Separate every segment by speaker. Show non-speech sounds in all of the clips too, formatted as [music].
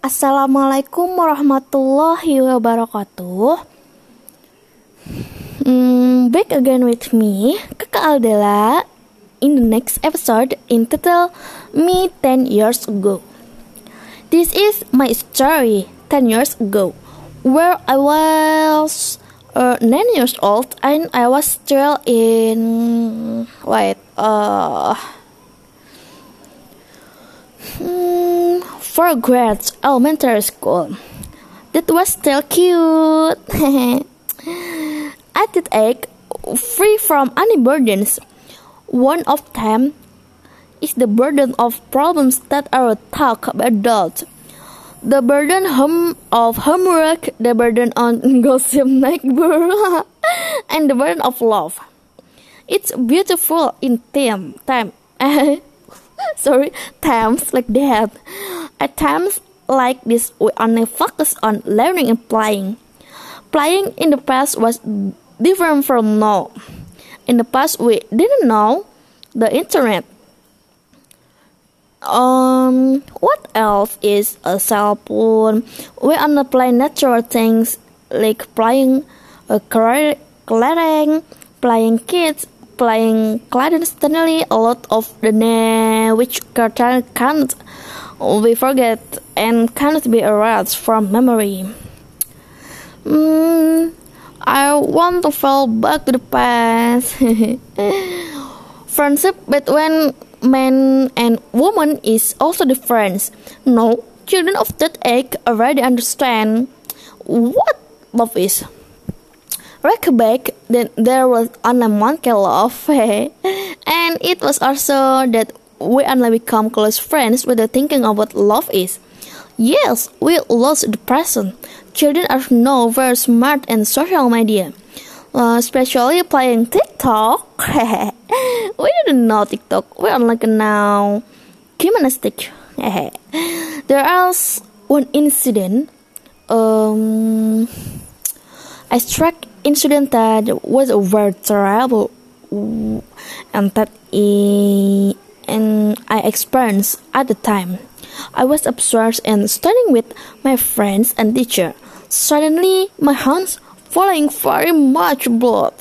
Speaker 1: Assalamualaikum warahmatullahi wabarakatuh. Mm, back again with me, Kakak Aldela, in the next episode entitled Me 10 Years Ago. This is my story 10 years ago, where I was uh, 9 years old and I was still in. Wait, uh. Hmm, for grades elementary school. That was still cute. [laughs] I did age, free from any burdens. One of them is the burden of problems that are talked by adults. The burden hum of homework, the burden on [laughs] gossip neighbor, [laughs] and the burden of love. It's beautiful in time, time. sorry, times like that. At times like this, we only focus on learning and playing. Playing in the past was different from now. In the past, we didn't know the internet. Um, what else is a cell phone? We only play natural things like playing a cladding, playing kids, playing clandestinely a lot of the name which can't we forget and cannot be erased from memory. Mm, I want to fall back to the past. [laughs] Friendship between man and woman is also different. No, children of that age already understand what love is. back then there was only one love, [laughs] and it was also that we only become close friends with the thinking of what love is. Yes, we lost the present. Children are now very smart in social media, uh, especially playing TikTok. [laughs] we didn't know TikTok. We only know gymnastics. [laughs] there was one incident. Um, I struck incident that was very terrible, and that and I experienced at the time. I was absorbed in studying with my friends and teacher. Suddenly, my hands falling very much blood.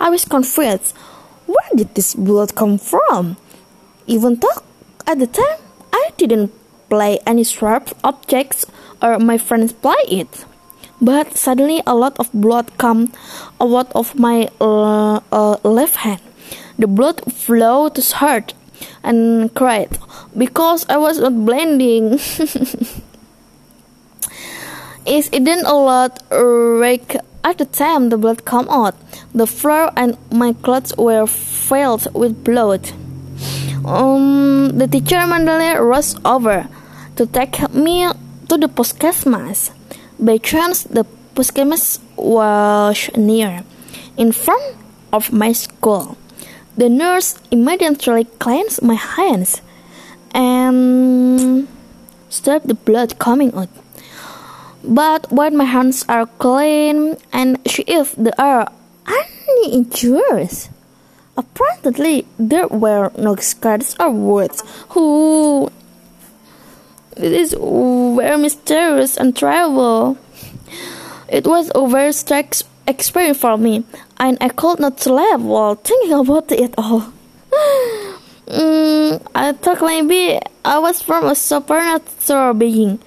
Speaker 1: I was confused. Where did this blood come from? Even though at the time I didn't play any sharp objects or my friends play it. But suddenly a lot of blood come out of my uh, uh, left hand. The blood flowed to heart and cried because I was not blending. [laughs] it didn't a lot at the time the blood come out. The floor and my clothes were filled with blood. Um, the teacher immediately rushed over to take me to the puskesmas. By chance, the puskesmas was near, in front of my school. The nurse immediately cleansed my hands and stopped the blood coming out. But when my hands are clean and she if there are any injuries, apparently there were no scars or wounds. Who? This is very mysterious and terrible. It was very strange experience for me, and I could not sleep while thinking about it all. [laughs] mm, I thought maybe I was from a supernatural being,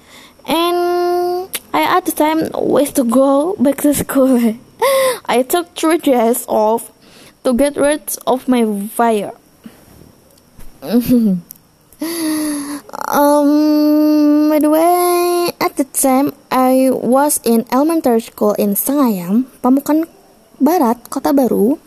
Speaker 1: and I at the time wish to go back to school. [laughs] I took three days off to get rid of my fire. [laughs] um, by the way, at the time I was in elementary school in Sangayam, Pamukan Barat, Kota Baru.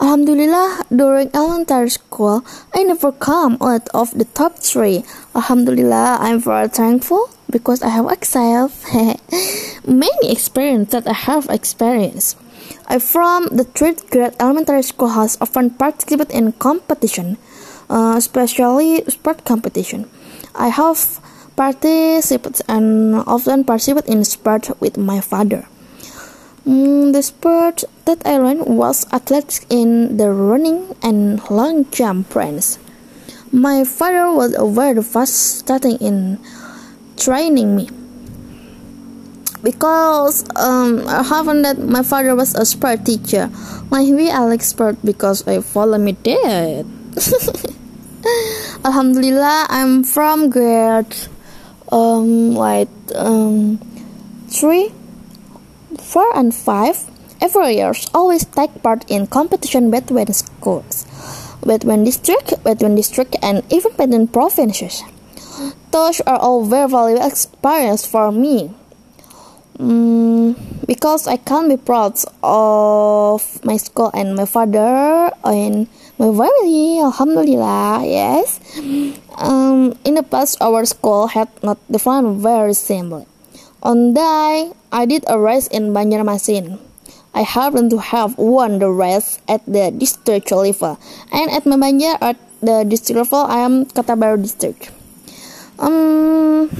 Speaker 1: Alhamdulillah, during elementary school, I never come out of the top three. Alhamdulillah, I'm very thankful because I have excelled [laughs] many experience that I have experienced. I from the third grade elementary school has often participated in competition, uh, especially sport competition. I have participated and often participated in sport with my father. Mm, the sport that I learned was athletics in the running and long jump friends. My father was a very fast starting in training me. because um, I happened that my father was a sport teacher. Maybe I like sport because I follow me dad. [laughs] Alhamdulillah, I'm from grade um like um three, four, and five. Every year, always take part in competition between schools, between district, between district, and even between provinces. Those are all very valuable experience for me. Mm, because I can't be proud of my school and my father and my family. Alhamdulillah, yes. Um, in the past, our school had not defined very simple. On day, I did a race in Banjarmasin. I happened to have won the race at the district level, and at my Banjar at the district level, I am Kota Baru district. Um.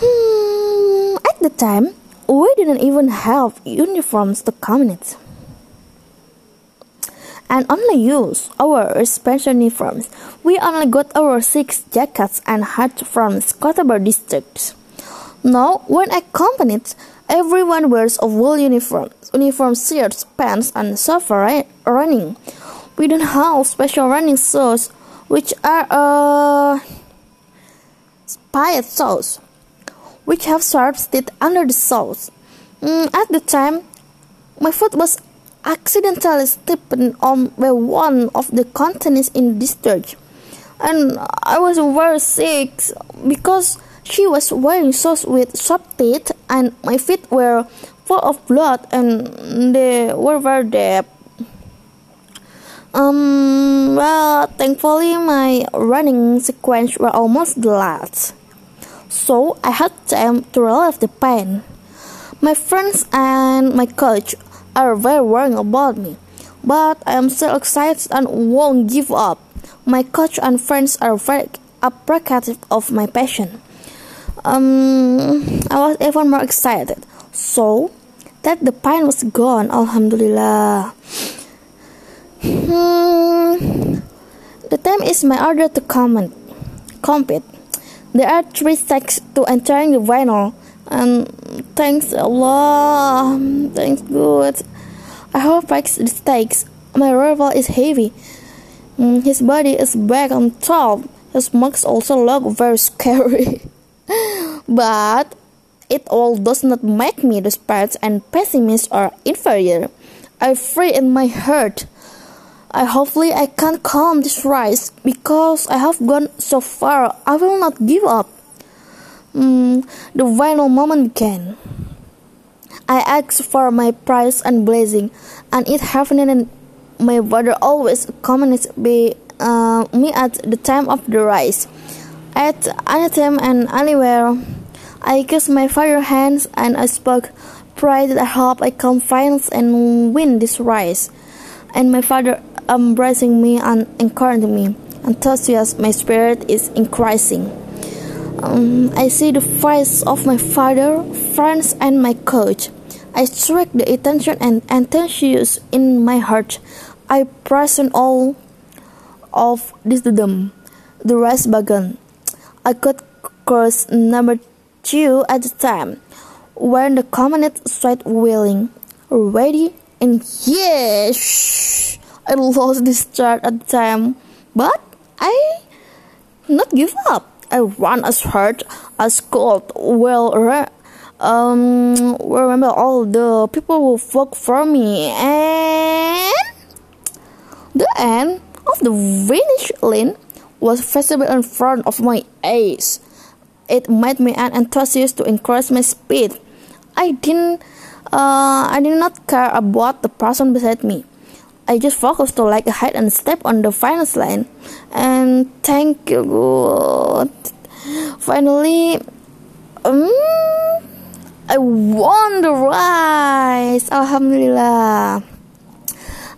Speaker 1: Hmm, at the time, we didn't even have uniforms to communicate and only use our special uniforms. We only got our six jackets and hats from Baru district. Now, when I accompanied, everyone wears a wool uniform, uniform shirts, pants, and suffer running. We don't have special running shoes, which are uh, spied shoes which have sharp teeth under the soles. Mm, at the time, my foot was accidentally stepped on one of the contents in this church, and I was very sick because she was wearing shoes with sharp teeth, and my feet were full of blood, and they were very deep. Um, well, thankfully, my running sequence were almost the last so I had time to relieve the pain. My friends and my coach are very worrying about me, but I am still excited and won't give up. My coach and friends are very appreciative of my passion. Um, I was even more excited. So that the pain was gone, Alhamdulillah. Hmm, the time is my order to comment, compete. There are three steps to entering the vinyl, and thanks Allah, thanks good. I hope fix the stakes. My rival is heavy. Mm, his body is back on top. His marks also look very scary. [laughs] but it all does not make me desperate and pessimist or inferior. I free in my heart. I hopefully I can calm this rise because I have gone so far. I will not give up. Mm, the final moment began. I asked for my prize and blessing, and it happened. And my father always comments be uh, me at the time of the rise. At any time and anywhere, I kissed my father's hands and I spoke, "Pray that I hope I can finance and win this race." And my father embracing me and encouraging me. Enthusiasm, my spirit is increasing. Um, I see the face of my father, friends, and my coach. I strike the attention and enthusiasm in my heart. I present all of this to them. The rest began. I got course number two at the time, when the community started wheeling, ready and yes. I lost this chart at the time, but I not give up. I run as hard as cold. Well, um, remember all the people who work for me, and the end of the finish line was visible in front of my eyes. It made me an enthusiast to increase my speed. I didn't, uh, I did not care about the person beside me. I just focused to like ahead and step on the finish line. And thank you, God. Finally, um, I won the race. Alhamdulillah.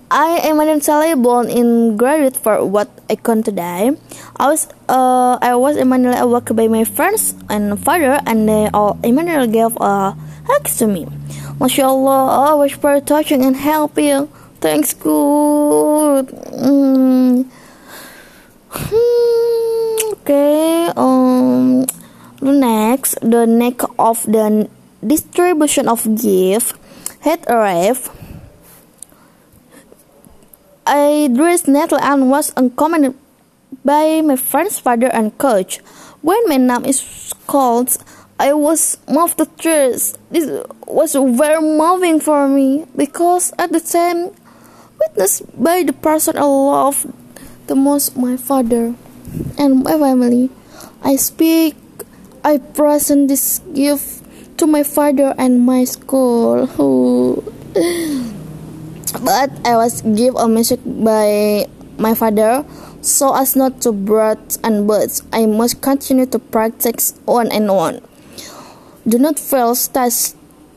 Speaker 1: I am an born in graduate for what I can today. I was uh I was immediately awoke by my friends and father and they all immediately gave a hug to me. MashaAllah, I was very touching and helping. Thanks, good. Mm. Hmm, okay. Um, next, the neck of the distribution of gifts had arrived, I dressed neatly and was accompanied by my friend's father and coach. When my name is called, I was moved to tears. This was very moving for me because at the time, witnessed by the person I love the most, my father and my family. I speak, I present this gift to my father and my school. [laughs] but I was given a message by my father so as not to brat and birds. I must continue to practice on and on. Do not feel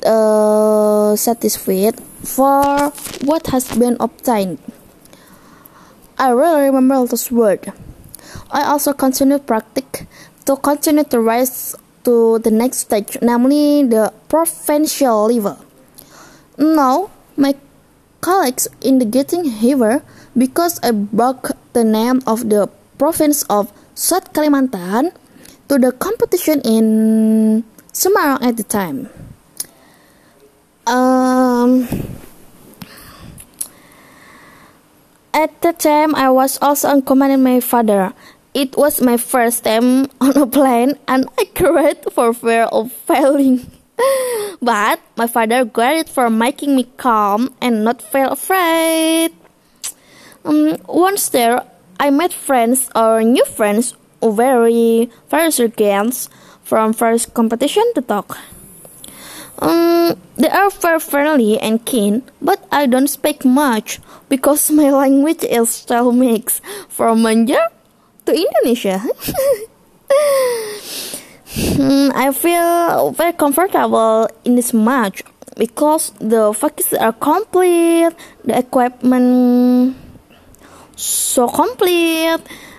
Speaker 1: uh, satisfied for what has been obtained. I really remember this word. I also continue practice to continue to rise to the next stage, namely the provincial level. Now, my colleagues in the getting here because I broke the name of the province of South Kalimantan to the competition in Semarang at the time. Um, at the time, I was also accompanying my father. It was my first time [laughs] on a plane, and I cried for fear of failing. [laughs] but my father grateful for making me calm and not feel afraid. Um, once there, I met friends or new friends very various games from first competition to talk. Um, they are very friendly and keen, but I don't speak much because my language is still mixed from Banjar to Indonesia. [laughs] Hmm, I feel very comfortable in this match because the facilities are complete, the equipment so complete,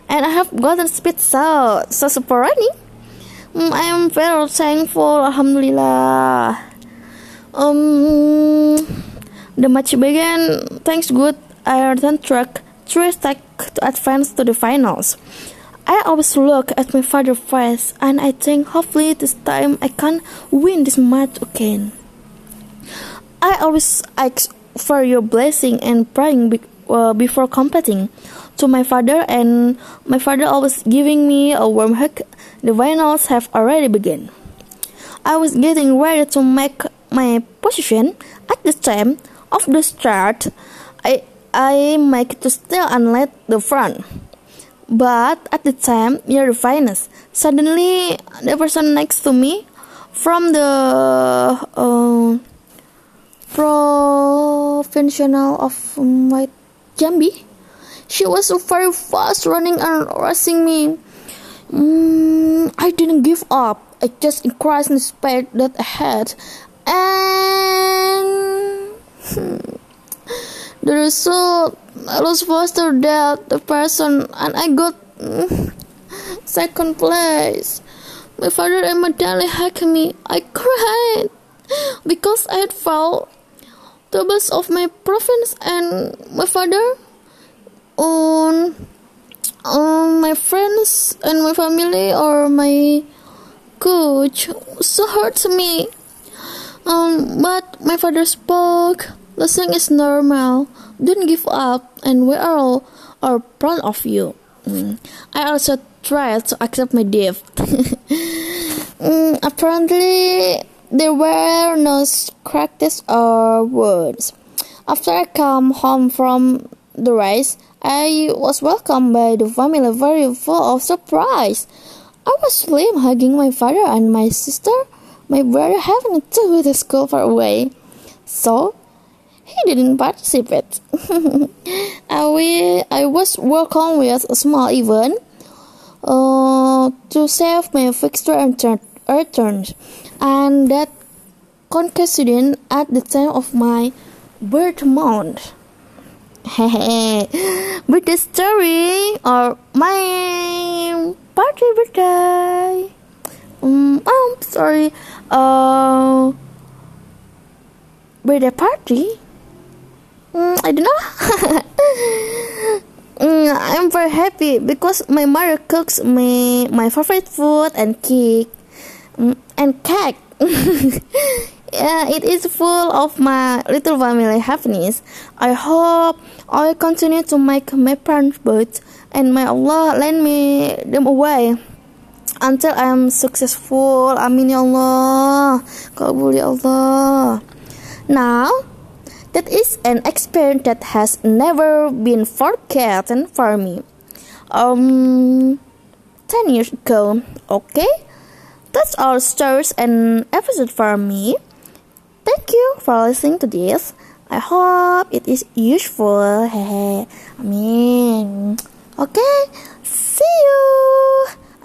Speaker 1: and I have gotten speed so so super running. Hmm, I am very thankful, Alhamdulillah. Um, the match began. Thanks good. I returned track three stack to advance to the finals. I always look at my father's face and I think hopefully this time I can win this match again. I always ask for your blessing and praying be- uh, before competing to my father and my father always giving me a warm hug. The finals have already begun. I was getting ready to make my position at the time of the start. I I make to still and let the front. But at the time near the finest, suddenly the person next to me from the uh, provincial of my Jambi, she was very fast running and racing me. Mm, I didn't give up. I just increased the speed that I had, and [laughs] the result I was faster than the person and I got [laughs] second place. My father and my dad hugged me. I cried because I had felt the best of my province and my father on on my friends and my family or my coach so hurt me. Um, but my father spoke. Listening is normal. Don't give up, and we are all are proud of you. Mm. I also tried to accept my gift. [laughs] mm, apparently, there were no scratches or wounds. After I come home from the race, I was welcomed by the family very full of surprise. I was slim hugging my father and my sister, my brother having to go to school far away. So he didn't participate. [laughs] I, I was working with a small event uh, to save my fixture and returns, and that coincided at the time of my birth month. [laughs] but the story or my party birthday. Um, oh, I'm sorry. Uh, birthday party Mm, I don't know. [laughs] mm, I'm very happy because my mother cooks me my favorite food and cake. Mm, and cake. [laughs] yeah, it is full of my little family happiness. I hope I continue to make my parents birds and may Allah lend me them away until I am successful. Amin ya Allah. Kabul ya Allah. Now, that is an experience that has never been forgotten for me. Um, 10 years ago. Okay? That's all stories and episode for me. Thank you for listening to this. I hope it is useful. Hehe. Amin. Okay, see you.